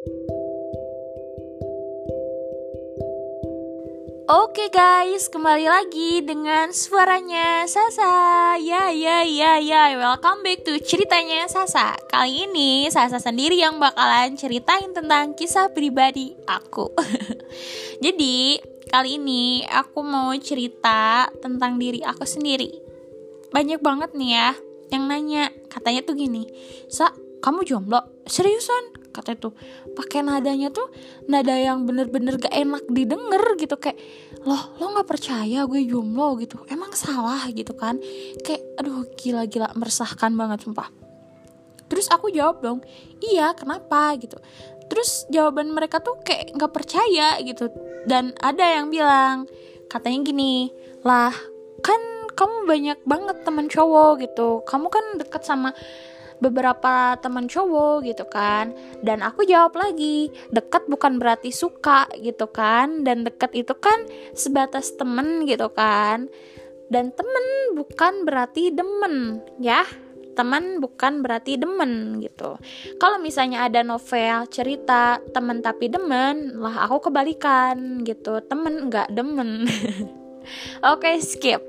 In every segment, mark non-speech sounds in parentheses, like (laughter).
Oke guys, kembali lagi dengan suaranya Sasa. Ya ya ya ya, welcome back to ceritanya Sasa. Kali ini Sasa sendiri yang bakalan ceritain tentang kisah pribadi aku. (laughs) Jadi, kali ini aku mau cerita tentang diri aku sendiri. Banyak banget nih ya yang nanya, katanya tuh gini, "Sa, kamu jomblo?" Seriusan? Katanya tuh pakai nadanya tuh nada yang bener-bener gak enak didengar gitu. Kayak loh lo nggak percaya gue jomblo gitu. Emang salah gitu kan. Kayak aduh gila-gila meresahkan banget sumpah. Terus aku jawab dong iya kenapa? Gitu. Terus jawaban mereka tuh kayak nggak percaya gitu. Dan ada yang bilang katanya gini lah kan kamu banyak banget teman cowok gitu. Kamu kan deket sama beberapa teman cowok gitu kan. Dan aku jawab lagi deket bukan berarti suka gitu kan. Dan deket itu kan sebatas temen gitu kan. Dan temen bukan berarti demen ya. Teman bukan berarti demen gitu. Kalau misalnya ada novel cerita temen tapi demen lah aku kebalikan gitu. Temen nggak demen. (laughs) Oke okay, skip.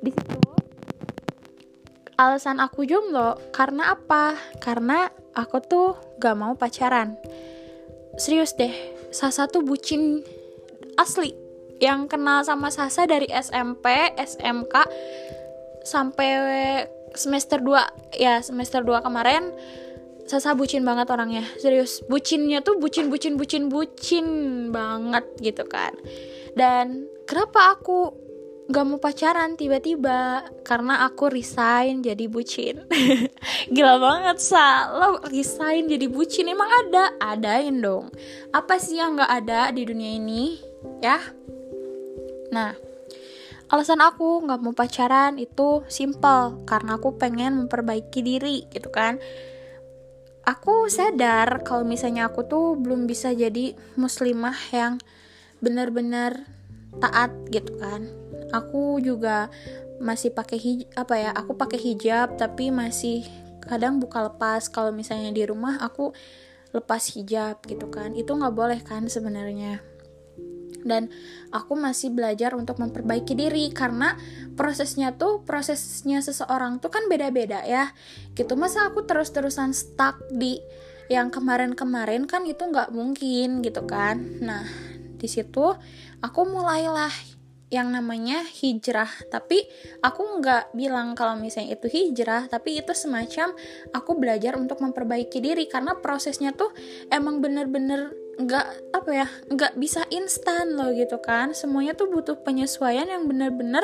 Di situ alasan aku jomblo karena apa? Karena aku tuh gak mau pacaran. Serius deh, Sasa tuh bucin asli. Yang kenal sama Sasa dari SMP, SMK sampai semester 2 ya semester 2 kemarin Sasa bucin banget orangnya serius bucinnya tuh bucin bucin bucin bucin banget gitu kan dan kenapa aku gak mau pacaran tiba-tiba karena aku resign jadi bucin. (laughs) Gila banget sa. Lo resign jadi bucin emang ada? Adain dong. Apa sih yang gak ada di dunia ini ya? Nah alasan aku gak mau pacaran itu simple karena aku pengen memperbaiki diri gitu kan? Aku sadar kalau misalnya aku tuh belum bisa jadi muslimah yang benar-benar taat gitu kan aku juga masih pakai hij apa ya aku pakai hijab tapi masih kadang buka lepas. Kalau misalnya di rumah aku lepas hijab gitu kan. Itu nggak boleh kan sebenarnya. Dan aku masih belajar untuk memperbaiki diri karena prosesnya tuh prosesnya seseorang tuh kan beda-beda ya. Gitu. Masa aku terus-terusan stuck di yang kemarin-kemarin kan itu nggak mungkin gitu kan. Nah di situ aku mulailah yang namanya hijrah. Tapi aku nggak bilang kalau misalnya itu hijrah tapi itu semacam aku belajar untuk memperbaiki diri. Karena prosesnya tuh emang bener-bener nggak apa ya nggak bisa instan loh gitu kan. Semuanya tuh butuh penyesuaian yang bener-bener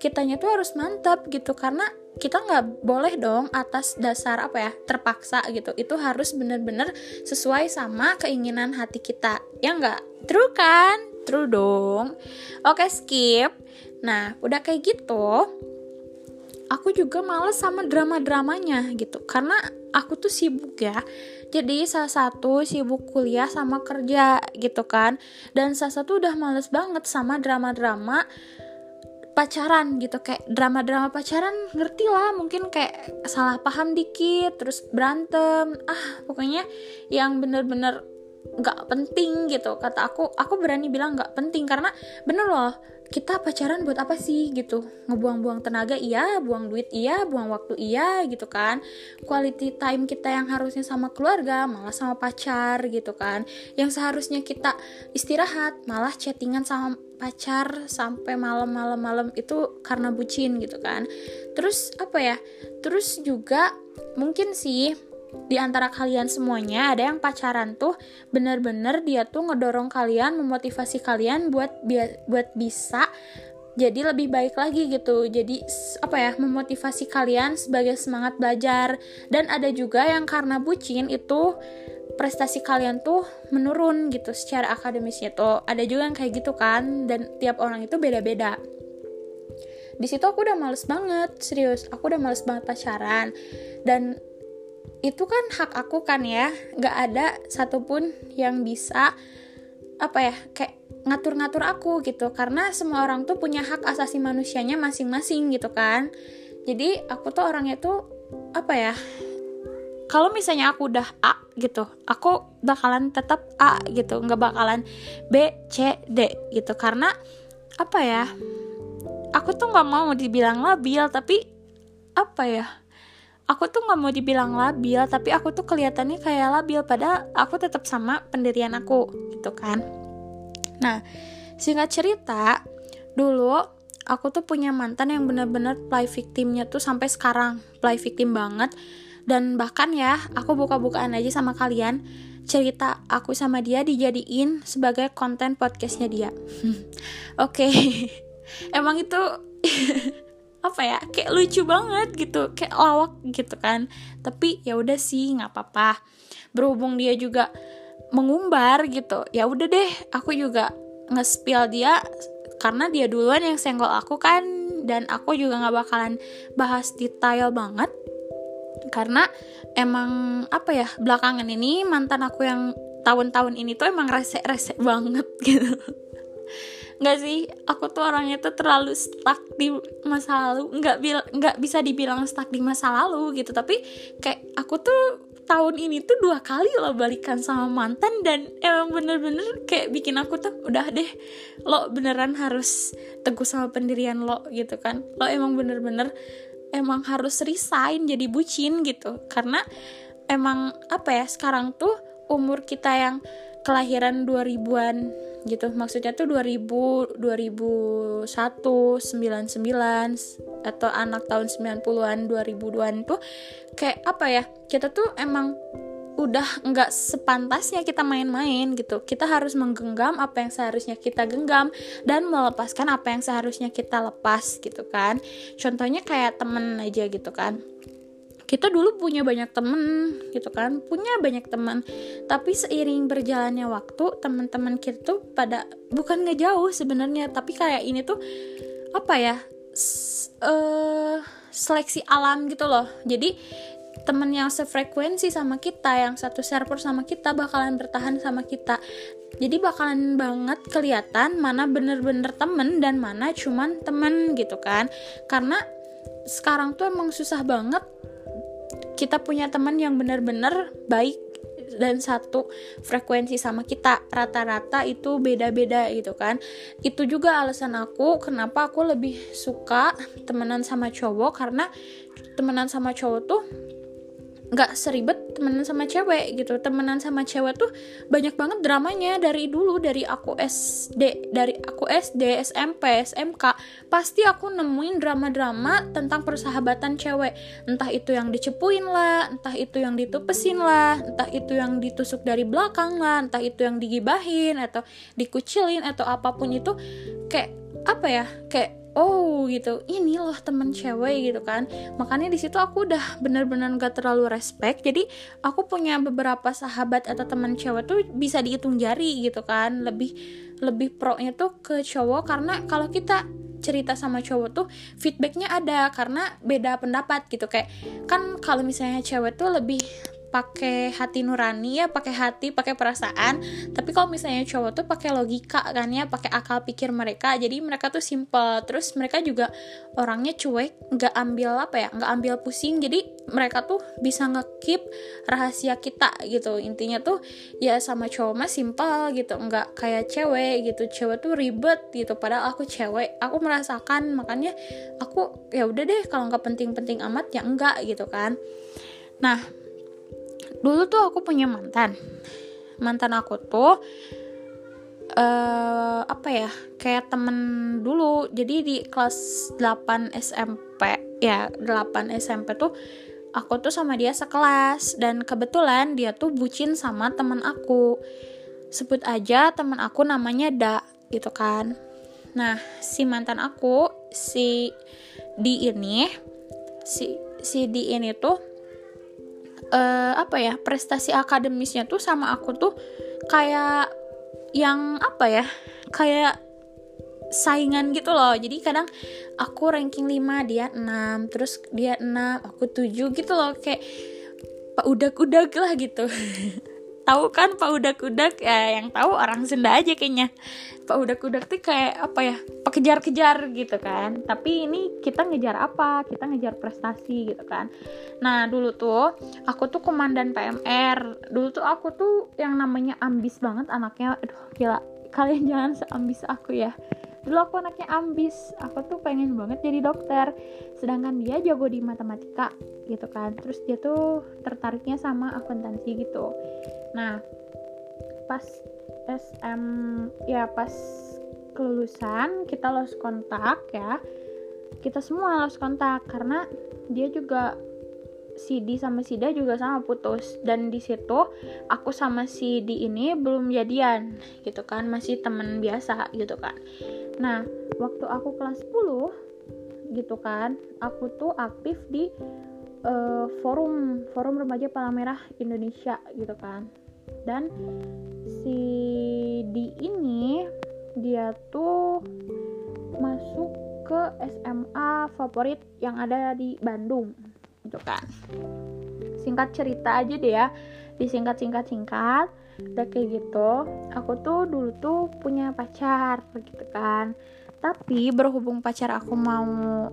kitanya tuh harus mantap gitu. Karena kita nggak boleh dong atas dasar apa ya terpaksa gitu. Itu harus bener-bener sesuai sama keinginan hati kita. Ya nggak? True kan true dong. Oke skip. Nah udah kayak gitu aku juga males sama drama-dramanya gitu. Karena aku tuh sibuk ya. Jadi salah satu sibuk kuliah sama kerja gitu kan. Dan salah satu udah males banget sama drama-drama pacaran gitu. Kayak drama-drama pacaran ngerti lah mungkin kayak salah paham dikit terus berantem. Ah pokoknya yang bener-bener nggak penting gitu. Kata aku aku berani bilang nggak penting karena bener loh kita pacaran buat apa sih gitu? Ngebuang-buang tenaga iya. Buang duit iya. Buang waktu iya gitu kan. Quality time kita yang harusnya sama keluarga malah sama pacar gitu kan. Yang seharusnya kita istirahat malah chattingan sama pacar sampai malam-malam malam itu karena bucin gitu kan. Terus apa ya? Terus juga mungkin sih di antara kalian semuanya ada yang pacaran tuh bener-bener dia tuh ngedorong kalian memotivasi kalian buat buat bisa jadi lebih baik lagi gitu. Jadi apa ya memotivasi kalian sebagai semangat belajar. Dan ada juga yang karena bucin itu prestasi kalian tuh menurun gitu secara akademisnya tuh. Ada juga yang kayak gitu kan dan tiap orang itu beda-beda. Di situ aku udah males banget serius. Aku udah males banget pacaran. Dan itu kan hak aku kan ya. Nggak ada satupun yang bisa apa ya kayak ngatur-ngatur aku gitu. Karena semua orang tuh punya hak asasi manusianya masing-masing gitu kan. Jadi aku tuh orangnya tuh apa ya kalau misalnya aku udah A gitu aku bakalan tetap A gitu. Nggak bakalan B C D gitu. Karena apa ya aku tuh nggak mau dibilang labil tapi apa ya aku tuh nggak mau dibilang labil tapi aku tuh kelihatannya kayak labil padahal aku tetap sama pendirian aku gitu kan. Nah singkat cerita dulu aku tuh punya mantan yang bener-bener play victimnya tuh sampai sekarang play victim banget. Dan bahkan ya aku buka-bukaan aja sama kalian cerita aku sama dia dijadiin sebagai konten podcastnya dia. (laughs) Oke (laughs) emang itu (laughs) apa ya kayak lucu banget gitu kayak lawak gitu kan. Tapi ya udah sih nggak apa-apa. Berhubung dia juga mengumbar gitu ya udah deh aku juga nge-spill dia karena dia duluan yang senggol aku kan. Dan aku juga nggak bakalan bahas detail banget. Karena emang apa ya belakangan ini mantan aku yang tahun-tahun ini tuh emang rese-rese banget gitu (laughs) nggak sih? Aku tuh orangnya tuh terlalu stuck di masa lalu. Nggak bil nggak bisa dibilang stuck di masa lalu gitu. Tapi kayak aku tuh tahun ini tuh dua kali lo balikan sama mantan dan emang bener-bener kayak bikin aku tuh udah deh lo beneran harus teguh sama pendirian lo gitu kan. Lo emang bener-bener emang harus resign jadi bucin gitu. Karena emang apa ya sekarang tuh umur kita yang kelahiran 2000-an gitu. Maksudnya tuh 2000 2001 99 atau anak tahun 90-an 2000-an tuh kayak apa ya? Kita tuh emang udah nggak sepantasnya kita main-main gitu. Kita harus menggenggam apa yang seharusnya kita genggam dan melepaskan apa yang seharusnya kita lepas gitu kan. Contohnya kayak temen aja gitu kan kita dulu punya banyak temen gitu kan. Punya banyak teman tapi seiring berjalannya waktu teman-teman kita tuh pada bukan ngejauh sebenarnya tapi kayak ini tuh apa ya uh, seleksi alam gitu loh. Jadi temen yang sefrekuensi sama kita yang satu server sama kita bakalan bertahan sama kita. Jadi bakalan banget kelihatan mana bener-bener temen dan mana cuman temen gitu kan. Karena sekarang tuh emang susah banget kita punya teman yang bener-bener baik dan satu frekuensi sama kita. Rata-rata itu beda-beda gitu kan. Itu juga alasan aku kenapa aku lebih suka temenan sama cowok karena temenan sama cowok tuh nggak seribet temenan sama cewek gitu. Temenan sama cewek tuh banyak banget dramanya dari dulu dari aku SD dari aku SD SMP SMK pasti aku nemuin drama-drama tentang persahabatan cewek. Entah itu yang dicepuin lah entah itu yang ditupesin lah entah itu yang ditusuk dari belakang lah entah itu yang digibahin atau dikucilin atau apa pun itu. Kayak apa ya kayak oh gitu. Ini loh temen cewek gitu kan. Makanya di situ aku udah bener-bener gak terlalu respect. Jadi aku punya beberapa sahabat atau teman cewek tuh bisa dihitung jari gitu kan. Lebih lebih pro nya tuh ke cowok. Karena kalau kita cerita sama cowok tuh feedbacknya ada. Karena beda pendapat gitu. Kayak kan kalau misalnya cewek tuh lebih pakai hati nurani ya pakai hati pakai perasaan. Tapi kalau misalnya cowok tuh pakai logika kan ya pakai akal pikir mereka. Jadi mereka tuh simple. Terus mereka juga orangnya cuek nggak ambil apa ya nggak ambil pusing. Jadi mereka tuh bisa ngekip rahasia kita gitu. Intinya tuh ya sama cowok mah simple gitu nggak kayak cewek gitu. Cewek tuh ribet gitu padahal aku cewek. Aku merasakan makanya aku ya udah deh kalau nggak penting-penting amat ya enggak gitu kan. Nah dulu tuh aku punya mantan. Mantan aku tuh uh, apa ya kayak temen dulu. Jadi di kelas 8 SMP ya 8 SMP tuh aku tuh sama dia sekelas. Dan kebetulan dia tuh bucin sama temen aku. Sebut aja temen aku namanya Da gitu kan. Nah si mantan aku si di ini si si di ini tuh uh, apa ya prestasi akademisnya tuh sama aku tuh kayak yang apa ya kayak saingan gitu loh. Jadi kadang aku ranking 5 dia 6 terus dia 6 aku 7 gitu loh. Kayak pak udah udah lah gitu (laughs) tahu kan Pak Udak-Udak ya yang tahu orang Sunda aja kayaknya. Pak Udak-Udak tuh kayak apa ya? Pekejar-kejar gitu kan. Tapi ini kita ngejar apa? Kita ngejar prestasi gitu kan. Nah dulu tuh aku tuh komandan PMR dulu tuh aku tuh yang namanya ambis banget anaknya. Aduh gila. Kalian jangan seambis aku ya dulu aku anaknya ambis. Aku tuh pengen banget jadi dokter. Sedangkan dia jago di matematika gitu kan. Terus dia tuh tertariknya sama akuntansi gitu. Nah pas SM ya pas kelulusan kita lost kontak ya. Kita semua lost kontak karena dia juga Sidi sama Sida juga sama putus. Dan di situ aku sama Sidi ini belum jadian gitu kan. Masih temen biasa gitu kan. Nah waktu aku kelas 10 gitu kan aku tuh aktif di uh, forum forum remaja Palang Merah Indonesia gitu kan. Dan si di ini dia tuh masuk ke SMA favorit yang ada di Bandung gitu kan. Singkat cerita aja deh ya. Disingkat singkat singkat udah kayak gitu aku tuh dulu tuh punya pacar gitu kan. Tapi berhubung pacar aku mau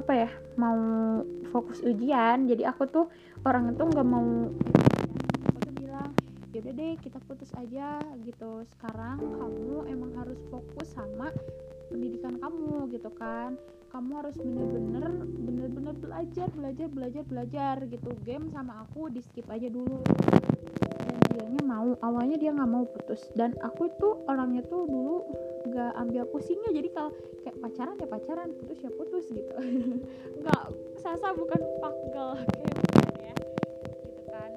apa ya mau fokus ujian jadi aku tuh orang itu nggak mau aku bilang yaudah deh kita putus aja gitu. Sekarang kamu emang harus fokus sama pendidikan kamu gitu kan kamu harus bener-bener bener-bener belajar belajar belajar belajar gitu. Game sama aku di skip aja dulu. Dan dianya mau awalnya dia nggak mau putus. Dan aku itu orangnya tuh dulu nggak ambil pusingnya. Jadi kalau kayak pacaran ya pacaran putus ya putus gitu. (laughs) Nggak sasa bukan fuck girl kayak ya gitu kan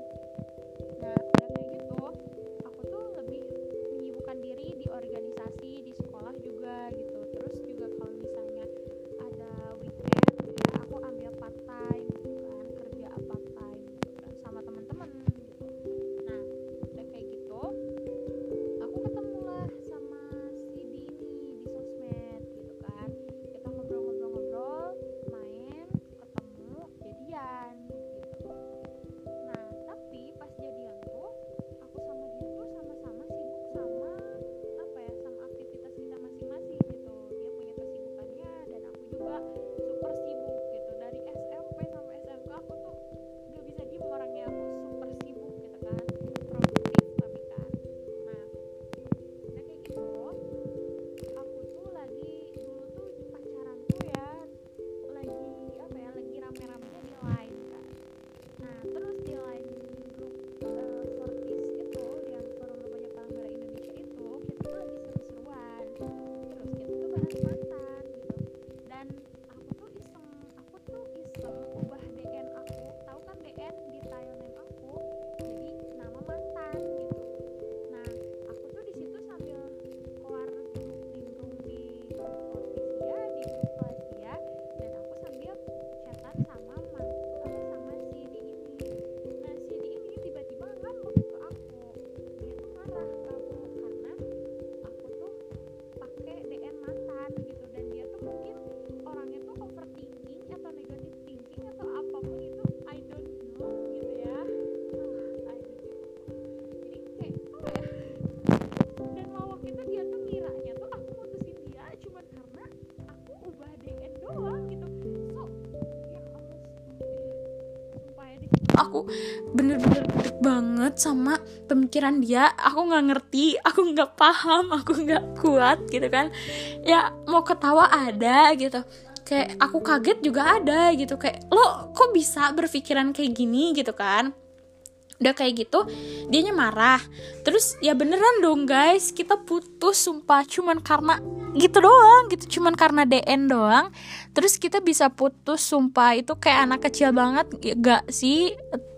bener-bener deg banget sama pemikiran dia. Aku nggak ngerti aku nggak paham aku nggak kuat gitu kan. Ya mau ketawa ada gitu. Kayak aku kaget juga ada gitu. Kayak lo kok bisa berpikiran kayak gini? gitu kan. Udah kayak gitu dianya marah. Terus ya beneran dong guys. Kita putus sumpah. Cuman karena gitu doang gitu. Cuman karena DN doang. Terus kita bisa putus sumpah. Itu kayak anak kecil banget ya gak sih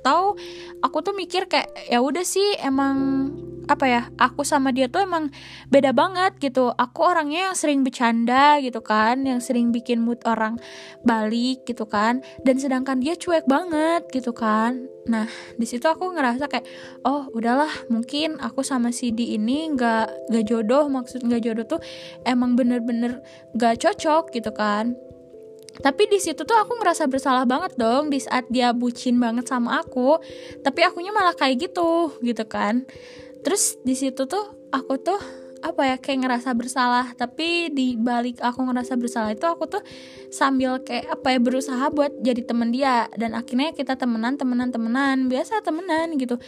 atau aku tuh mikir kayak ya udah sih emang apa ya aku sama dia tuh emang beda banget gitu. Aku orangnya yang sering bercanda gitu kan yang sering bikin mood orang balik gitu kan. Dan sedangkan dia cuek banget gitu kan. Nah di situ aku ngerasa kayak oh udahlah mungkin aku sama si di ini nggak nggak jodoh. Maksud nggak jodoh tuh emang bener-bener nggak cocok gitu kan tapi di situ tuh aku ngerasa bersalah banget dong di saat dia bucin banget sama aku. Tapi akunya malah kayak gitu gitu kan. Terus di situ tuh aku tuh apa ya kayak ngerasa bersalah. Tapi di balik aku ngerasa bersalah itu aku tuh sambil kayak apa ya berusaha buat jadi temen dia. Dan akhirnya kita temenan temenan temenan. Biasa temenan gitu.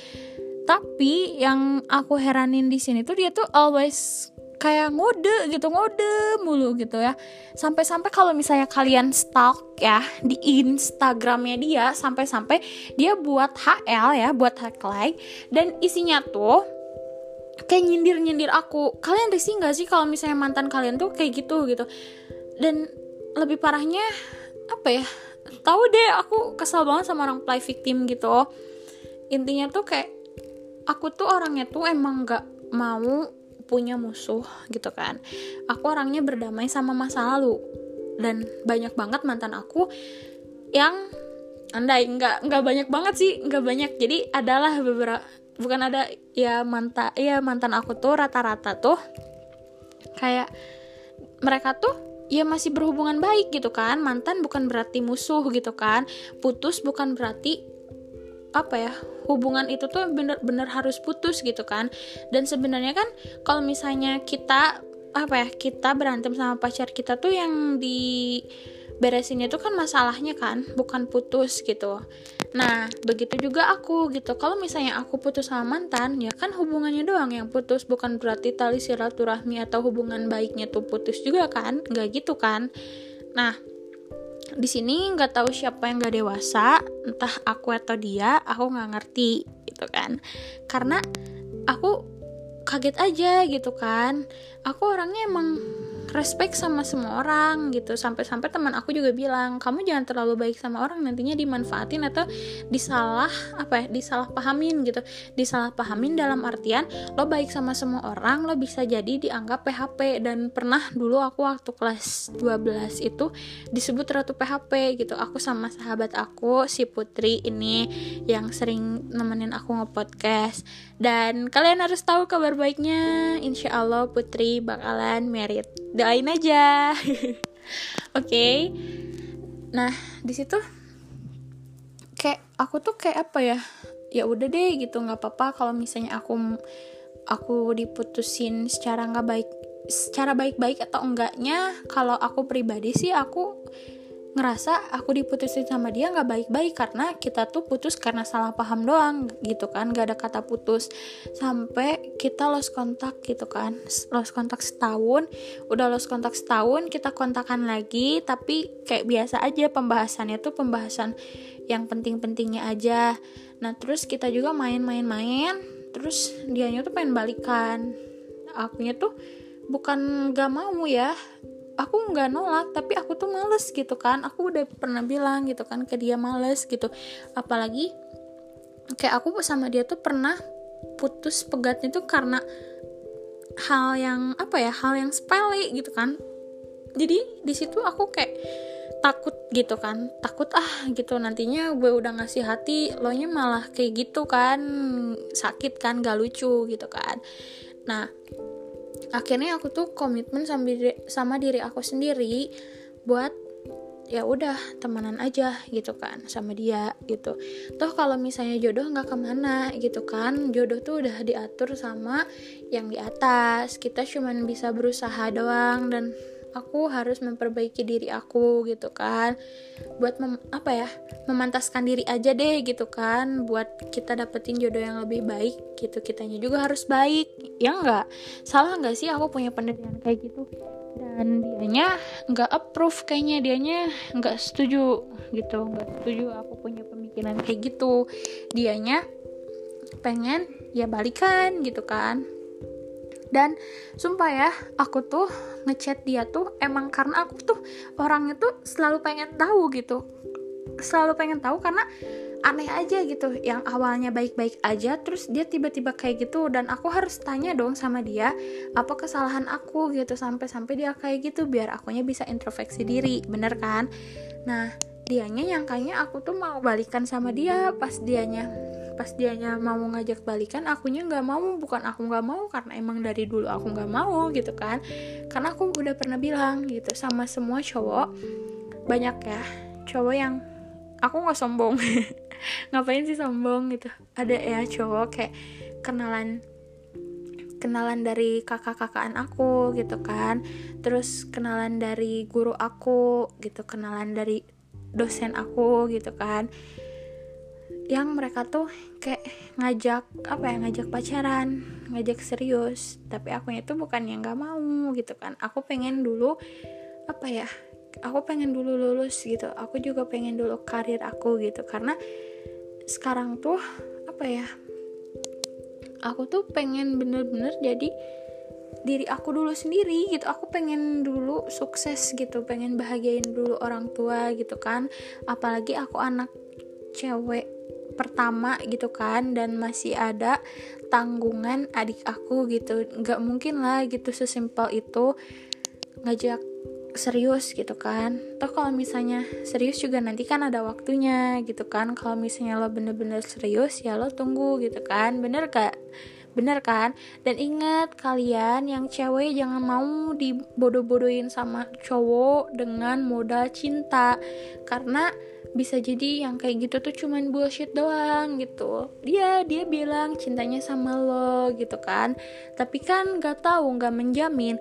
Tapi yang aku heranin di sini tuh dia tuh always kayak ngode gitu ngode mulu gitu ya. Sampai-sampai kalau misalnya kalian stalk ya di Instagramnya dia sampai-sampai dia buat HL ya buat like dan isinya tuh kayak nyindir nyindir aku. Kalian risih nggak sih kalau misalnya mantan kalian tuh kayak gitu gitu? Dan lebih parahnya apa ya tahu deh aku kesal banget sama orang play victim gitu. Intinya tuh kayak aku tuh orangnya tuh emang nggak mau punya musuh gitu kan. Aku orangnya berdamai sama masa lalu. Dan banyak banget mantan aku yang andai nggak nggak banyak banget sih nggak banyak. Jadi adalah beberapa bukan ada ya mantan ya mantan aku tuh rata-rata tuh kayak mereka tuh ya masih berhubungan baik gitu kan. Mantan bukan berarti musuh gitu kan. Putus bukan berarti apa ya hubungan itu tuh bener-bener harus putus gitu kan. Dan sebenarnya kan kalau misalnya kita apa ya kita berantem sama pacar kita tuh yang di beresinnya tuh kan masalahnya kan bukan putus gitu. Nah begitu juga aku gitu. Kalau misalnya aku putus sama mantan ya kan hubungannya doang yang putus. Bukan berarti tali silaturahmi atau hubungan baiknya tuh putus juga kan. Nggak gitu kan. Nah di sini nggak tahu siapa yang gak dewasa entah aku atau dia aku nggak ngerti gitu kan. Karena aku kaget aja gitu kan. Aku orangnya emang respect sama semua orang gitu. Sampai-sampai teman aku juga bilang kamu jangan terlalu baik sama orang nantinya dimanfaatin atau disalah apa ya disalah pahamin gitu. Disalah pahamin dalam artian lo baik sama semua orang lo bisa jadi dianggap PHP dan pernah dulu aku waktu kelas 12 itu disebut ratu PHP gitu. Aku sama sahabat aku si Putri ini yang sering nemenin aku nge-podcast dan kalian harus tahu kabar baiknya. Insya Allah Putri bakalan merit. Doain aja. (laughs) Oke. Okay. nah di situ kayak aku tuh kayak apa ya? Ya udah deh gitu nggak apa-apa kalau misalnya aku aku diputusin secara nggak baik secara baik-baik atau enggaknya. Kalau aku pribadi sih aku ngerasa aku diputusin sama dia nggak baik-baik karena kita tuh putus karena salah paham doang gitu kan. Gak ada kata putus. Sampai kita lost kontak gitu kan. Lost kontak setahun. Udah lost kontak setahun kita kontakan lagi. Tapi kayak biasa aja pembahasannya tuh pembahasan yang penting-pentingnya aja. Nah terus kita juga main-main-main. Terus dianya tuh pengen balikan. Akunya tuh bukan gak mau ya aku nggak nolak tapi aku tuh males gitu kan. Aku udah pernah bilang gitu kan ke dia males gitu. Apalagi kayak aku sama dia tuh pernah putus pegatnya tuh karena hal yang apa ya hal yang sepele gitu kan. Jadi di situ aku kayak takut gitu kan. Takut ah gitu nantinya gue udah ngasih hati lo nya malah kayak gitu kan. Sakit kan gak lucu gitu kan. Nah akhirnya aku tuh komitmen sama diri, sama diri aku sendiri buat ya udah temenan aja gitu kan sama dia gitu. Toh kalau misalnya jodoh nggak ke mana gitu kan jodoh tuh udah diatur sama yang di atas. Kita cuman bisa berusaha doang dan aku harus memperbaiki diri aku gitu kan. Buat mem, apa ya memantaskan diri aja deh gitu kan. Buat kita dapetin jodoh yang lebih baik gitu kitanya juga harus baik. Ya enggak salah nggak sih aku punya pendirian kayak gitu? Dan dianya nggak approve kayaknya dianya nggak setuju gitu nggak setuju aku punya pemikiran kayak gitu. Dianya pengen ya balikan gitu kan dan sumpah ya aku tuh ngechat dia tuh emang karena aku tuh orangnya tuh selalu pengen tahu gitu. Selalu pengen tahu karena aneh aja gitu. Yang awalnya baik-baik aja terus dia tiba-tiba kayak gitu. Dan aku harus tanya dong sama dia apa kesalahan aku gitu sampai-sampai dia kayak gitu biar akunya bisa introspeksi diri bener kan? Nah dianya yang kayaknya aku tuh mau balikan sama dia pas dianya pas dianya mau ngajak balikan akunya nggak mau. Bukan aku nggak mau karena emang dari dulu aku nggak mau gitu kan. Karena aku udah pernah bilang gitu sama semua cowok banyak ya cowok yang aku nggak sombong. (laughs) Ngapain sih sombong gitu. Ada ya cowok kayak kenalan kenalan dari kakak-kakaan aku gitu kan. Terus kenalan dari guru aku gitu. Kenalan dari dosen aku gitu kan yang mereka tuh kayak ngajak apa ya ngajak pacaran ngajak serius. Tapi aku itu bukan yang nggak mau gitu kan. Aku pengen dulu apa ya aku pengen dulu lulus gitu. Aku juga pengen dulu karir aku gitu. Karena sekarang tuh apa ya aku tuh pengen bener-bener jadi diri aku dulu sendiri gitu. Aku pengen dulu sukses gitu. Pengen bahagiain dulu orang tua gitu kan. Apalagi aku anak cewek pertama gitu kan dan masih ada tanggungan adik aku gitu. Nggak mungkin lah gitu sesimpel itu ngajak serius gitu kan. Toh kalau misalnya serius juga nanti kan ada waktunya gitu kan. Kalau misalnya lo bener-bener serius ya lo tunggu gitu kan. Bener gak bener kan? Dan ingat kalian yang cewek jangan mau dibodoh-bodohin sama cowok dengan modal cinta. Karena bisa jadi yang kayak gitu tuh cuman bullshit doang gitu. Dia dia bilang cintanya sama lo gitu kan. Tapi kan gak tahu gak menjamin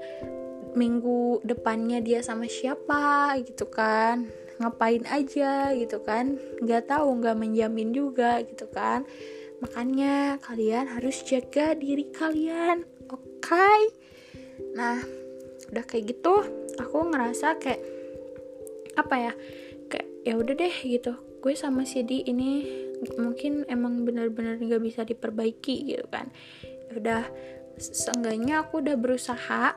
minggu depannya dia sama siapa gitu kan. Ngapain aja gitu kan. Nggak tahu nggak menjamin juga gitu kan. Makanya kalian harus jaga diri kalian oke? Okay? nah udah kayak gitu aku ngerasa kayak apa ya kayak ya udah deh gitu. Gue sama si Di ini mungkin emang benar-benar nggak bisa diperbaiki gitu kan. Ya udah seenggaknya aku udah berusaha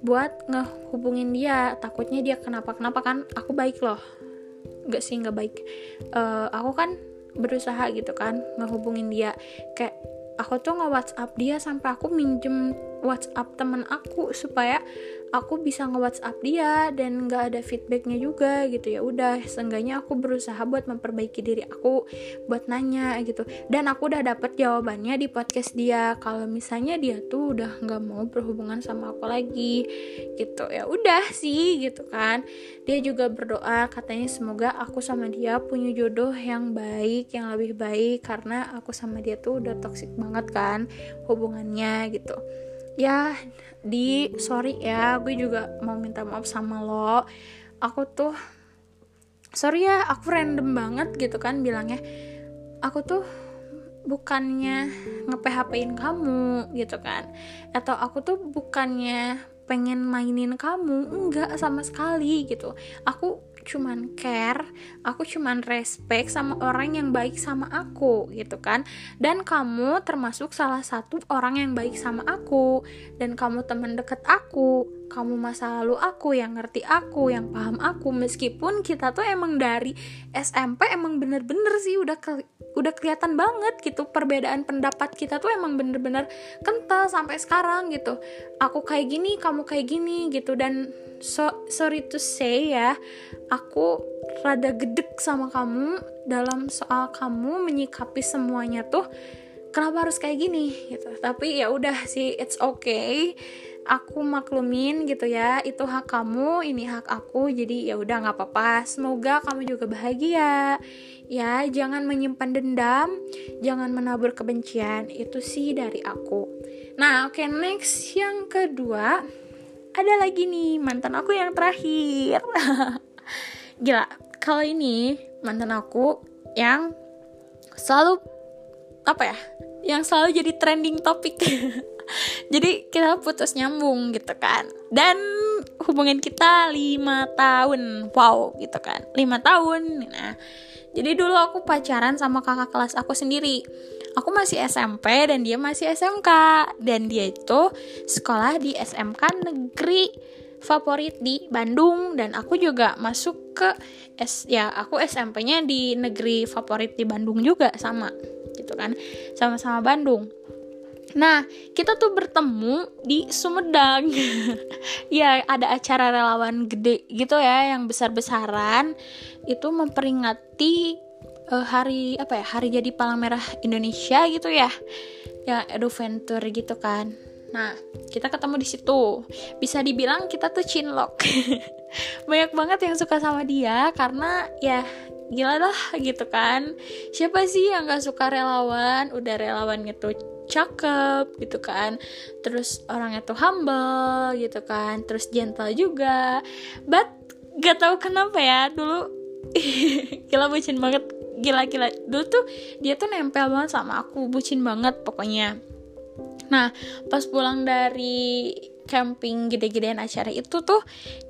buat ngehubungin dia. Takutnya dia kenapa-kenapa kan aku baik loh. Nggak sih nggak baik. Uh, aku kan berusaha gitu kan ngehubungin dia. Kayak aku tuh nge WhatsApp dia sampai aku minjem WhatsApp temen aku supaya aku bisa nge WhatsApp dia dan nggak ada feedbacknya juga gitu. Ya udah seenggaknya aku berusaha buat memperbaiki diri aku buat nanya gitu. Dan aku udah dapet jawabannya di podcast dia. Kalau misalnya dia tuh udah nggak mau berhubungan sama aku lagi gitu ya udah sih gitu kan. Dia juga berdoa katanya semoga aku sama dia punya jodoh yang baik yang lebih baik karena aku sama dia tuh udah toxic banget kan hubungannya gitu ya di sorry ya gue juga mau minta maaf sama lo. Aku tuh sorry ya aku random banget gitu kan bilangnya. Aku tuh bukannya nge-PHP-in kamu gitu kan. Atau aku tuh bukannya pengen mainin kamu enggak sama sekali gitu. Aku cuman care, aku cuman respect sama orang yang baik sama aku gitu kan. Dan kamu termasuk salah satu orang yang baik sama aku dan kamu teman deket aku kamu masa lalu aku yang ngerti aku yang paham aku. Meskipun kita tuh emang dari SMP emang bener-bener sih udah ke, udah kelihatan banget gitu perbedaan pendapat kita tuh emang bener-bener kental sampai sekarang gitu. Aku kayak gini kamu kayak gini gitu. Dan so sorry to say ya aku rada gedek sama kamu dalam soal kamu menyikapi semuanya tuh kenapa harus kayak gini gitu. Tapi ya udah sih it's okay aku maklumin gitu ya itu hak kamu ini hak aku jadi ya udah nggak apa-apa. Semoga kamu juga bahagia. Ya jangan menyimpan dendam jangan menabur kebencian itu sih dari aku. Nah oke okay, next yang kedua ada lagi nih mantan aku yang terakhir. (laughs) Gila kalau ini mantan aku yang selalu apa ya yang selalu jadi trending topik (laughs) (laughs) jadi kita putus nyambung gitu kan. Dan hubungan kita lima tahun. Wow gitu kan. Lima tahun. Nah jadi dulu aku pacaran sama kakak kelas aku sendiri. Aku masih SMP dan dia masih SMK dan dia itu sekolah di SMK negeri favorit di Bandung. Dan aku juga masuk ke S ya aku SMP-nya di negeri favorit di Bandung juga sama gitu kan. Sama-sama Bandung Nah, kita tuh bertemu di Sumedang. (laughs) ya, ada acara relawan gede gitu ya, yang besar-besaran. Itu memperingati uh, hari apa ya? Hari jadi Palang Merah Indonesia gitu ya. Ya, adventure gitu kan. Nah, kita ketemu di situ. Bisa dibilang kita tuh cinlok. (laughs) banyak banget yang suka sama dia karena ya gila lah gitu kan. Siapa sih yang gak suka relawan? Udah relawan itu cakep gitu kan. Terus orangnya tuh humble gitu kan. Terus gentle juga. But gak tahu kenapa ya dulu (laughs) gila bucin banget. Gila-gila dulu tuh dia tuh nempel banget sama aku bucin banget pokoknya. Nah pas pulang dari camping gede-gedean acara itu tuh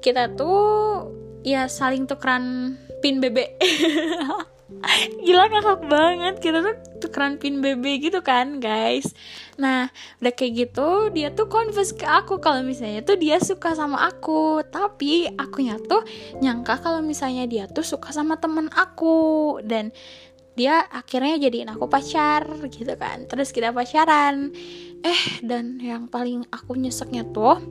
kita tuh ya saling tukeran pin BB (laughs) gila ngakak banget. Kita tuh tukeran pin BB gitu kan guys. Nah udah kayak gitu dia tuh confess ke aku. Kalau misalnya tuh dia suka sama aku. Tapi akunya tuh nyangka kalau misalnya dia tuh suka sama temen aku. Dan dia akhirnya jadiin aku pacar gitu kan. Terus kita pacaran. Eh dan yang paling aku nyeseknya tuh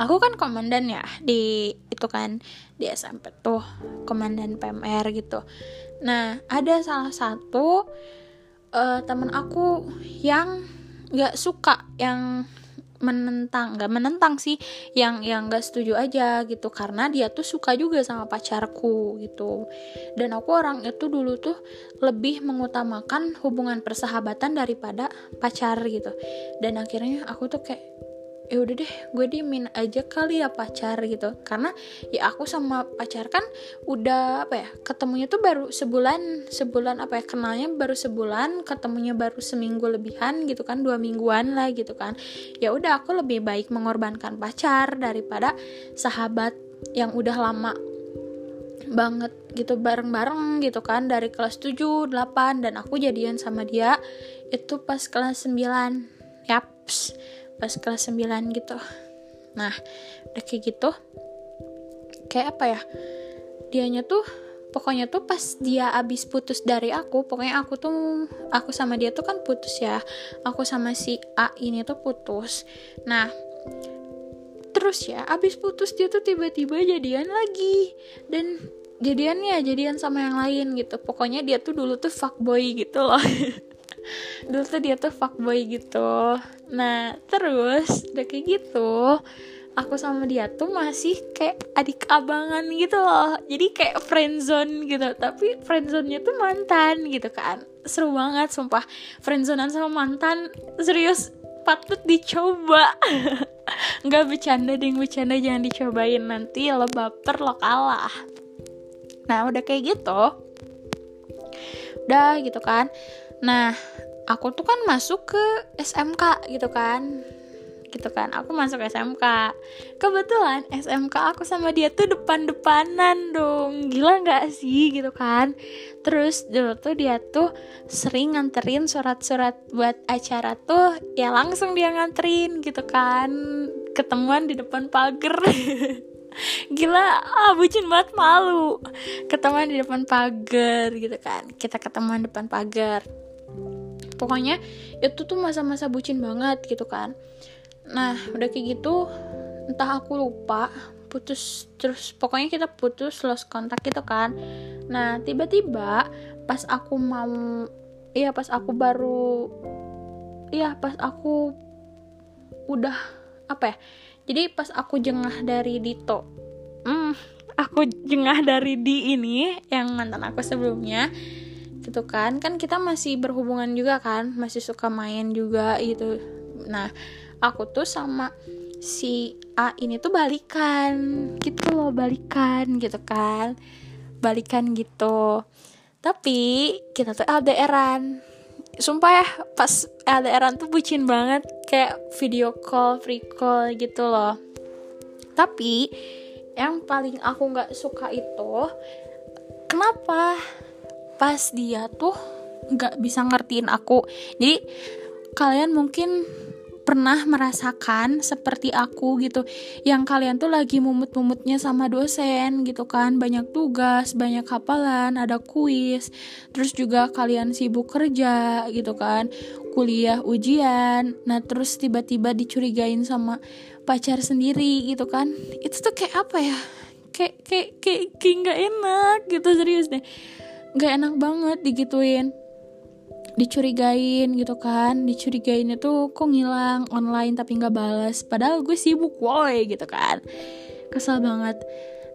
aku kan komandan ya di itu kan di SMP tuh komandan PMR gitu. Nah ada salah satu uh, teman aku yang nggak suka yang menentang nggak menentang sih yang yang nggak setuju aja gitu karena dia tuh suka juga sama pacarku gitu. Dan aku orang itu dulu tuh lebih mengutamakan hubungan persahabatan daripada pacar gitu. Dan akhirnya aku tuh kayak ya udah deh gue diemin aja kali ya pacar gitu. Karena ya aku sama pacar kan udah apa ya ketemunya tuh baru sebulan sebulan apa ya kenalnya baru sebulan ketemunya baru seminggu lebihan gitu kan dua mingguan lah gitu kan. Ya udah aku lebih baik mengorbankan pacar daripada sahabat yang udah lama banget gitu bareng-bareng gitu kan dari kelas 7, 8 dan aku jadian sama dia itu pas kelas 9 yaps pas kelas 9 gitu. Nah udah kayak gitu kayak apa ya dianya tuh pokoknya tuh pas dia abis putus dari aku pokoknya aku tuh aku sama dia tuh kan putus ya aku sama si A ini tuh putus. Nah terus ya abis putus dia tuh tiba-tiba jadian lagi dan jadiannya jadian sama yang lain gitu. Pokoknya dia tuh dulu tuh fuckboy gitu loh (laughs) dulu tuh dia tuh fuckboy gitu. Nah terus udah kayak gitu aku sama dia tuh masih kayak adik abangan gitu loh. Jadi kayak friendzone gitu. Tapi friendzone-nya tuh mantan gitu kan. Seru banget sumpah. Friendzonean sama mantan serius patut dicoba. (laughs) Nggak bercanda ding bercanda jangan dicobain. Nanti lo baper lo kalah. Nah udah kayak gitu. Udah gitu kan. Nah, aku tuh kan masuk ke SMK gitu kan. Gitu kan aku masuk SMK kebetulan SMK aku sama dia tuh depan-depanan dong. Gila nggak sih gitu kan? Terus dulu tuh dia tuh sering nganterin surat-surat buat acara tuh ya langsung dia nganterin gitu kan. Ketemuan di depan pagar. (laughs) Gila ah bucin banget malu. Ketemuan di depan pagar gitu kan. Kita ketemuan depan pagar pokoknya itu tuh masa-masa bucin banget gitu kan. Nah udah kayak gitu entah aku lupa putus terus pokoknya kita putus lost kontak gitu kan. Nah tiba-tiba pas aku mau iya pas aku baru iya pas aku udah apa ya jadi pas aku jengah dari Dito hmm, aku jengah dari di ini yang mantan aku sebelumnya gitu kan. Kan kita masih berhubungan juga kan masih suka main juga gitu. Nah aku tuh sama si A ini tuh balikan gitu loh balikan gitu kan. Balikan gitu. Tapi kita tuh LDRan. Sumpah ya pas LDRan tuh bucin banget kayak video call free call gitu loh. Tapi yang paling aku nggak suka itu kenapa pas dia tuh nggak bisa ngertiin aku. Jadi kalian mungkin pernah merasakan seperti aku gitu. Yang kalian tuh lagi mumut-mumutnya sama dosen gitu kan. Banyak tugas banyak hafalan ada kuis. Terus juga kalian sibuk kerja gitu kan. Kuliah ujian. Nah terus tiba-tiba dicurigain sama pacar sendiri gitu kan. Itu tuh kayak apa ya? Kayak kayak kayak nggak enak gitu serius deh gak enak banget digituin. Dicurigain gitu kan dicurigain itu kok ngilang online tapi nggak balas padahal gue sibuk woi gitu kan. Kesal banget.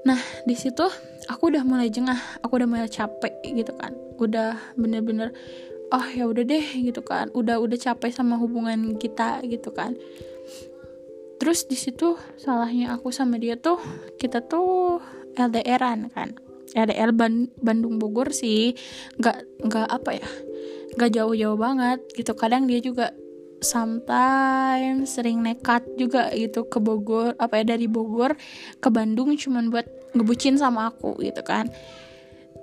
Nah di situ aku udah mulai jengah aku udah mulai capek gitu kan. Udah bener-bener oh ya udah deh gitu kan. Udah udah capek sama hubungan kita gitu kan. Terus di situ salahnya aku sama dia tuh kita tuh LDRan kan LDR Ban Bandung Bogor sih. Nggak nggak apa ya nggak jauh-jauh banget gitu. Kadang dia juga sometimes sering nekat juga gitu ke Bogor apa ya dari Bogor ke Bandung cuman buat ngebucin sama aku gitu kan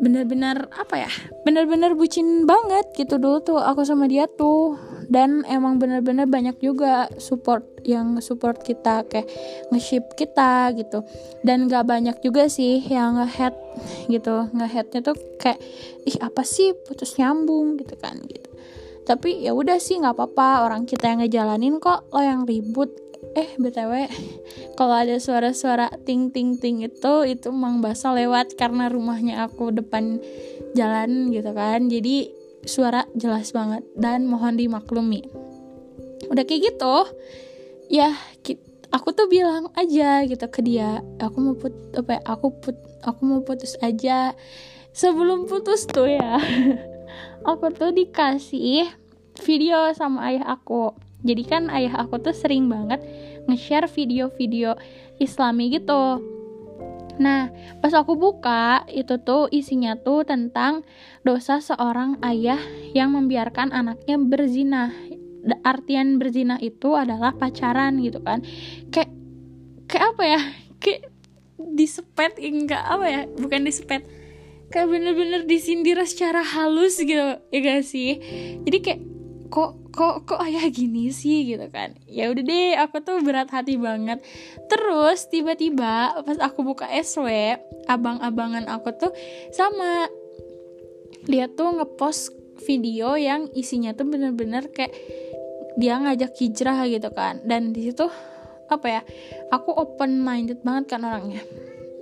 bener-bener apa ya bener-bener bucin banget gitu dulu tuh aku sama dia tuh. Dan emang bener-bener banyak juga support yang support kita kayak nge-ship kita gitu. Dan gak banyak juga sih yang nge-head gitu. Nge-headnya tuh kayak ih apa sih? Putus nyambung gitu kan gitu. Tapi ya udah sih nggak apa-apa. Orang kita yang ngejalanin kok lo yang ribut eh btw kalau ada suara-suara ting ting ting itu itu mang basa lewat karena rumahnya aku depan jalan gitu kan. Jadi suara jelas banget dan mohon dimaklumi. Udah kayak gitu ya aku tuh bilang aja gitu ke dia aku mau put apa ya, aku put aku mau putus aja. Sebelum putus tuh ya (laughs) aku tuh dikasih video sama ayah aku jadi kan ayah aku tuh sering banget nge-share video-video islami gitu Nah, pas aku buka, itu tuh isinya tuh tentang dosa seorang ayah yang membiarkan anaknya berzina. Artian berzina itu adalah pacaran gitu kan. Kayak kayak apa ya? Kayak disepet enggak apa ya? Bukan disepet. Kayak bener-bener disindir secara halus gitu, ya gak sih? Jadi kayak kok kok kok ayah gini sih gitu kan. Ya udah deh aku tuh berat hati banget. Terus tiba-tiba pas aku buka SW abang-abangan aku tuh sama. Dia tuh ngepost video yang isinya tuh bener-bener kayak dia ngajak hijrah gitu kan. Dan di situ apa ya aku open minded banget kan orangnya.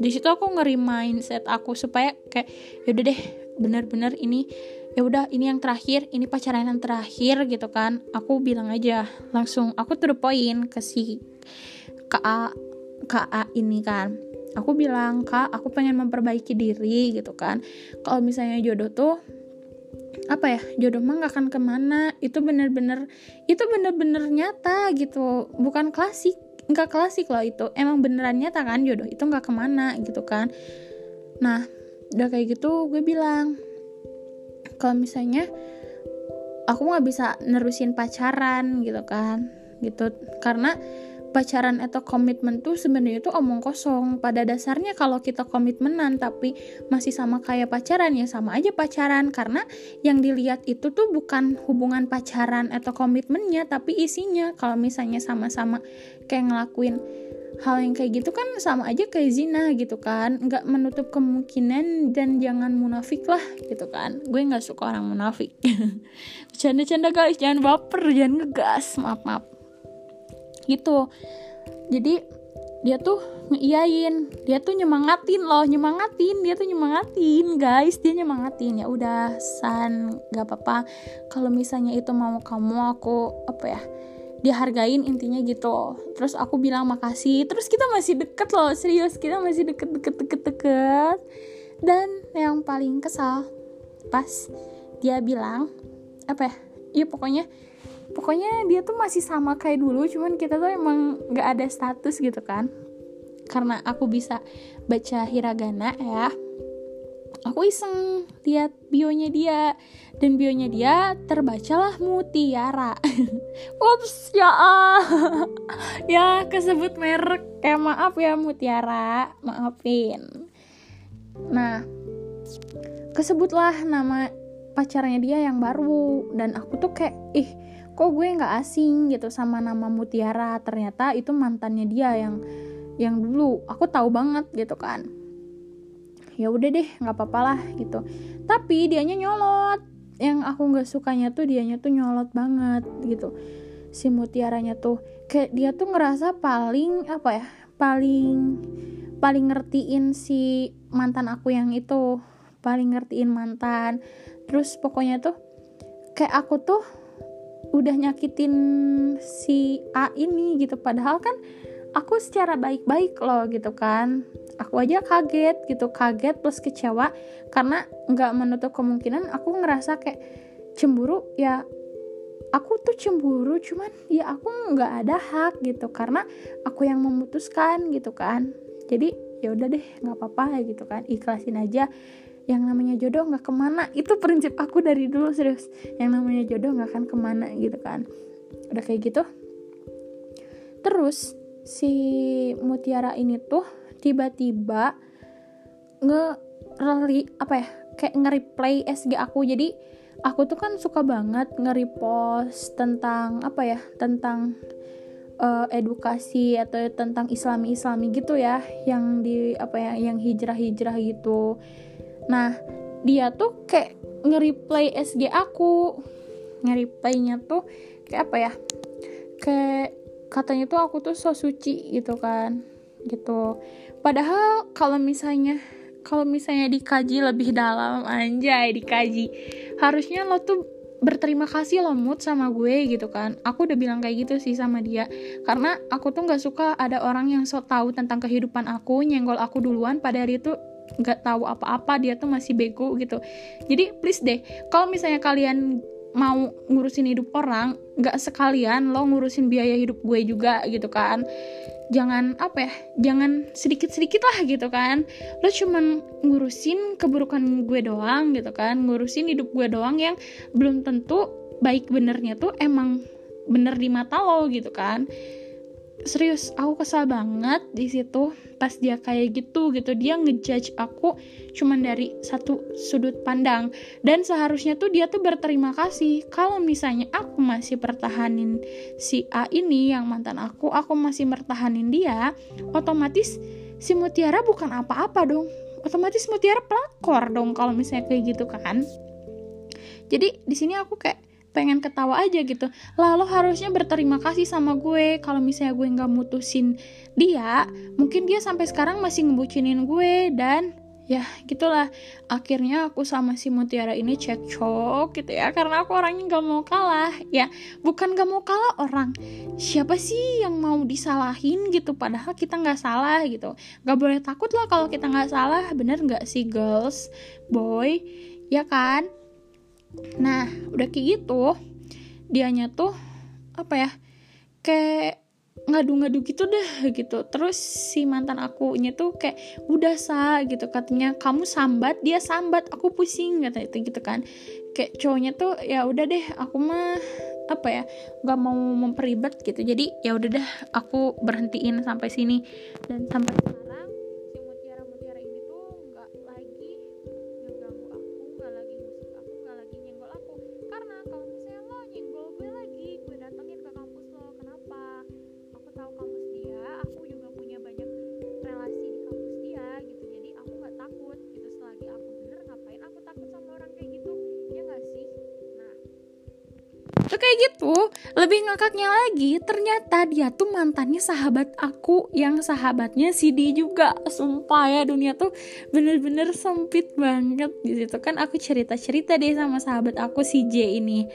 Di situ aku ngeri mindset aku supaya kayak yaudah deh bener-bener ini ya udah ini yang terakhir ini pacaran yang terakhir gitu kan. Aku bilang aja langsung aku tuh poin ke si KA KA ini kan. Aku bilang kak aku pengen memperbaiki diri gitu kan. Kalau misalnya jodoh tuh apa ya jodoh mah gak akan ke mana. Itu bener-bener itu bener-bener nyata gitu. Bukan klasik nggak klasik loh itu. Emang beneran nyata kan jodoh itu nggak ke mana gitu kan. Nah udah kayak gitu gue bilang kalau misalnya aku nggak bisa nerusin pacaran gitu kan gitu. Karena pacaran atau komitmen tuh sebenarnya tuh omong kosong. Pada dasarnya kalau kita komitmenan tapi masih sama kayak pacaran ya sama aja pacaran. Karena yang dilihat itu tuh bukan hubungan pacaran atau komitmennya tapi isinya. Kalau misalnya sama-sama kayak ngelakuin hal yang kayak gitu kan sama aja kayak zina gitu kan. Nggak menutup kemungkinan dan jangan munafik lah gitu kan. Gue nggak suka orang munafik. (laughs) Bercanda-canda guys. Jangan baper jangan ngegas. Maaf maaf. Gitu. Jadi dia tuh ngeiyain. Dia tuh nyemangatin loh. Nyemangatin. Dia tuh nyemangatin guys. Dia nyemangatin. Ya udah san. Nggak apa-apa. Kalau misalnya itu mau kamu aku apa ya dihargain intinya gitu terus aku bilang makasih. Terus kita masih deket loh serius. Kita masih deket deket deket deket. Dan yang paling kesal pas dia bilang apa ya? Iya pokoknya pokoknya dia tuh masih sama kayak dulu cuman kita tuh emang nggak ada status gitu kan. Karena aku bisa baca hiragana ya aku iseng lihat bionya dia. Dan bionya dia terbacalah mutiara. (laughs) Ups ya ah (laughs) ya kesebut merek. Eh maaf ya mutiara. Maafin. Nah kesebutlah nama pacarnya dia yang baru. Dan aku tuh kayak ih kok gue nggak asing gitu sama nama mutiara? Ternyata itu mantannya dia yang yang dulu. Aku tahu banget gitu kan ya udah deh nggak apa-apa lah gitu. Tapi dianya nyolot. Yang aku nggak sukanya tuh dianya tuh nyolot banget gitu. Si mutiaranya tuh kayak dia tuh ngerasa paling apa ya paling paling ngertiin si mantan aku yang itu. Paling ngertiin mantan. Terus pokoknya tuh kayak aku tuh udah nyakitin si A ini gitu. Padahal kan aku secara baik-baik loh gitu kan aku aja kaget gitu kaget plus kecewa. Karena nggak menutup kemungkinan aku ngerasa kayak cemburu ya aku tuh cemburu cuman ya aku nggak ada hak gitu. Karena aku yang memutuskan gitu kan. Jadi ya udah deh nggak apa-apa gitu kan. Ikhlasin aja. Yang namanya jodoh nggak ke mana. Itu prinsip aku dari dulu serius. Yang namanya jodoh nggak akan ke mana gitu kan. Udah kayak gitu. Terus si mutiara ini tuh tiba-tiba nge apa ya kayak nge-replay SG aku. Jadi aku tuh kan suka banget nge-repost tentang apa ya tentang uh, edukasi atau tentang islami islami gitu ya yang di apa ya yang hijrah hijrah gitu. Nah dia tuh kayak nge-replay SG aku. Nge-replaynya tuh kayak apa ya kayak katanya tuh aku tuh so suci gitu kan gitu. Padahal kalau misalnya kalau misalnya dikaji lebih dalam anjay dikaji. Harusnya lo tuh berterima kasih lo mood sama gue gitu kan. Aku udah bilang kayak gitu sih sama dia. Karena aku tuh nggak suka ada orang yang so tahu tentang kehidupan aku nyenggol aku duluan pada hari itu nggak tahu apa-apa dia tuh masih bego gitu. Jadi please deh kalau misalnya kalian mau ngurusin hidup orang nggak sekalian lo ngurusin biaya hidup gue juga gitu kan jangan apa ya jangan sedikit sedikit lah gitu kan. Lo cuman ngurusin keburukan gue doang gitu kan ngurusin hidup gue doang yang belum tentu baik benernya tuh emang bener di mata lo gitu kan. Serius aku kesal banget di situ pas dia kayak gitu gitu. Dia ngejudge aku cuman dari satu sudut pandang. Dan seharusnya tuh dia tuh berterima kasih. Kalau misalnya aku masih pertahanin si A ini yang mantan aku aku masih mertahanin dia otomatis si Mutiara bukan apa-apa dong. Otomatis Mutiara pelakor dong kalau misalnya kayak gitu kan. Jadi di sini aku kayak pengen ketawa aja gitu. Lalu harusnya berterima kasih sama gue. Kalau misalnya gue nggak mutusin dia mungkin dia sampai sekarang masih ngebucinin gue. Dan ya gitulah. Akhirnya aku sama si Mutiara ini cekcok gitu ya. Karena aku orangnya nggak mau kalah. Ya bukan nggak mau kalah orang. Siapa sih yang mau disalahin gitu? Padahal kita nggak salah gitu. Nggak boleh takut lah kalau kita nggak salah. Bener nggak sih girls? Boy ya kan nah udah kayak gitu dianya tuh apa ya kayak ngadu-ngadu gitu deh gitu. Terus si mantan aku nya tuh kayak udah sa gitu. Katanya kamu sambat dia sambat aku pusing kata itu gitu kan. Kayak cowoknya tuh ya udah deh aku mah apa ya nggak mau memperibet gitu. Jadi ya udah deh aku berhentiin sampai sini. Dan sampai tuh kayak gitu lebih ngakaknya lagi ternyata dia tuh mantannya sahabat aku yang sahabatnya si juga. Sumpah ya dunia tuh bener-bener sempit banget. Di situ kan aku cerita-cerita deh sama sahabat aku si J ini.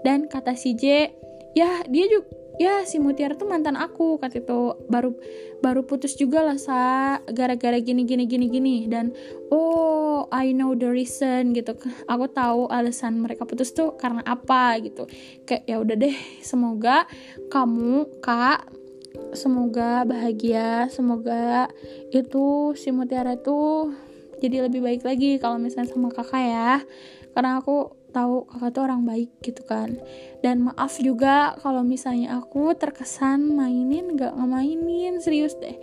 Dan kata si J ya dia juga ya si Mutiara tuh mantan aku kata itu. Baru baru putus juga lah sa gara-gara gini gini gini gini. Dan oh I know the reason gitu. Aku tahu alasan mereka putus tuh karena apa gitu. Kayak ya udah deh semoga kamu kak semoga bahagia semoga itu si Mutiara itu jadi lebih baik lagi kalau misalnya sama kakak ya. Karena aku tahu kakak tuh orang baik gitu kan. Dan maaf juga kalau misalnya aku terkesan mainin nggak ngemainin serius deh.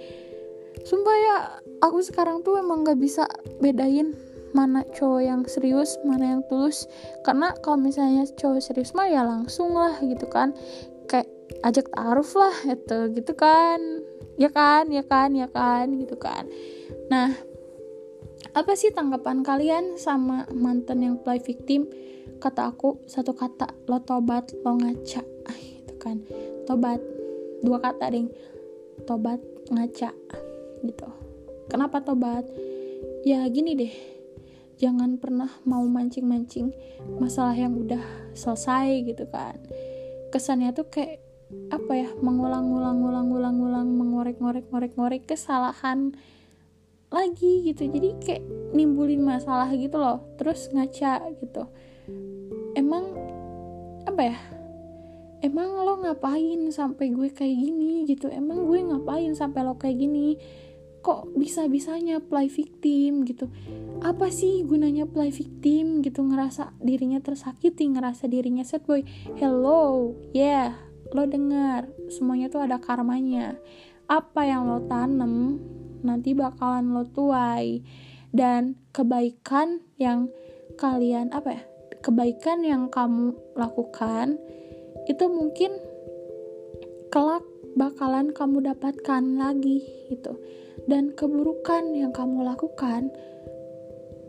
Sumpah ya aku sekarang tuh emang nggak bisa bedain mana cowok yang serius mana yang tulus. Karena kalau misalnya cowok serius mah ya langsung lah gitu kan. Kayak ajak taruh lah itu gitu kan. Ya kan ya kan ya kan gitu kan. Nah apa sih tanggapan kalian sama mantan yang play victim? Kata aku satu kata lo tobat lo ngaca. Itu kan. Tobat. Dua kata ding. Tobat ngaca. Gitu. Kenapa tobat? Ya gini deh jangan pernah mau mancing-mancing masalah yang udah selesai gitu kan. Kesannya tuh kayak apa ya mengulang-ulang-ulang-ulang-ulang mengorek-ngorek-ngorek-ngorek kesalahan lagi gitu. Jadi kayak nimbulin masalah gitu loh terus ngaca gitu. Emang apa ya emang lo ngapain sampai gue kayak gini gitu? Emang gue ngapain sampai lo kayak gini kok bisa bisanya play victim gitu? Apa sih gunanya play victim gitu? Ngerasa dirinya tersakiti ngerasa dirinya sad boy. Hello yeah lo dengar. Semuanya tuh ada karmanya. Apa yang lo tanem nanti bakalan lo tuai. Dan kebaikan yang kalian apa ya kebaikan yang kamu lakukan itu mungkin kelak bakalan kamu dapatkan lagi gitu dan keburukan yang kamu lakukan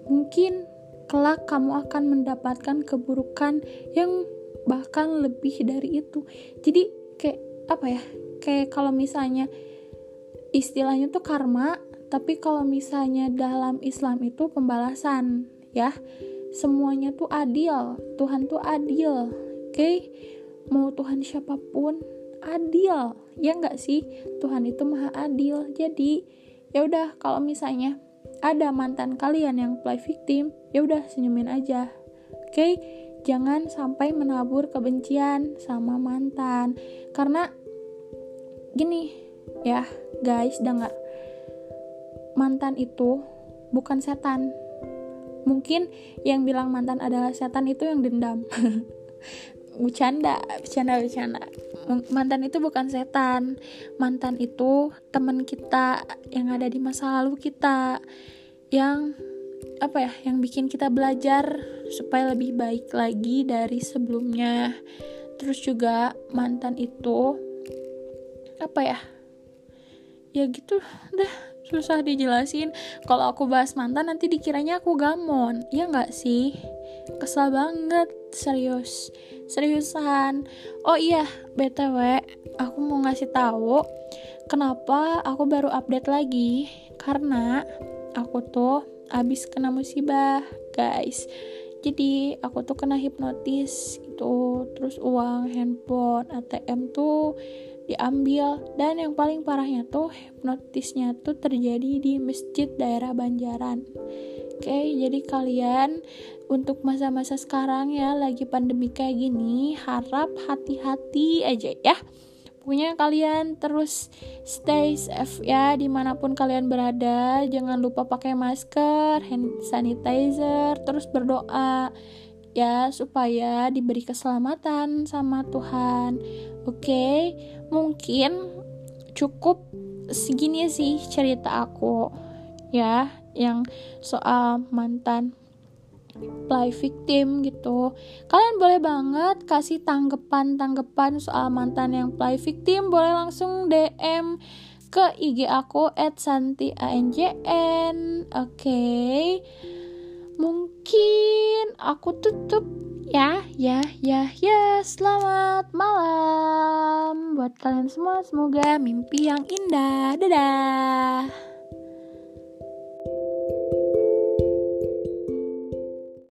mungkin kelak kamu akan mendapatkan keburukan yang bahkan lebih dari itu. Jadi kayak apa ya kayak kalau misalnya istilahnya tuh karma tapi kalau misalnya dalam Islam itu pembalasan ya. Semuanya tuh adil Tuhan tuh adil oke? Okay? mau Tuhan siapa pun adil ya nggak sih? Tuhan itu maha adil. Jadi ya udah kalau misalnya ada mantan kalian yang play victim ya udah senyumin aja. Oke? Okay? jangan sampai menabur kebencian sama mantan. Karena gini ya guys dengar mantan itu bukan setan. Mungkin yang bilang mantan adalah setan itu yang dendam. (laughs) Bercanda bercanda bercanda mantan itu bukan setan. Mantan itu teman kita yang ada di masa lalu kita yang apa ya yang bikin kita belajar supaya lebih baik lagi dari sebelumnya. Terus juga mantan itu apa ya ya gitu dah susah dijelasin. Kalau aku bahas mantan nanti dikiranya aku gamon. Ya nggak sih? Kesal banget serius seriusan? Oh iya btw aku mau ngasih tahu kenapa aku baru update lagi. Karena aku tuh abis kena musibah guys. Jadi aku tuh kena hipnotis gitu. Terus uang handphone ATM tuh diambil. Dan yang paling parahnya tuh hipnotisnya tuh terjadi di masjid daerah Banjaran oke jadi kalian untuk masa-masa sekarang ya lagi pandemi kayak gini harap hati-hati aja ya Pokoknya kalian terus stay safe ya di mana pun kalian berada. Jangan lupa pakai masker, hand sanitizer, terus berdoa ya supaya diberi keselamatan sama Tuhan. Oke, mungkin cukup segini sih cerita aku ya yang soal mantan play victim gitu. Kalian boleh banget kasih tanggapan-tanggapan soal mantan yang play victim. Boleh langsung DM ke IG aku at santi oke. Okay. mungkin aku tutup ya ya ya ya. Selamat malam buat kalian semua. Semoga mimpi yang indah. Dadah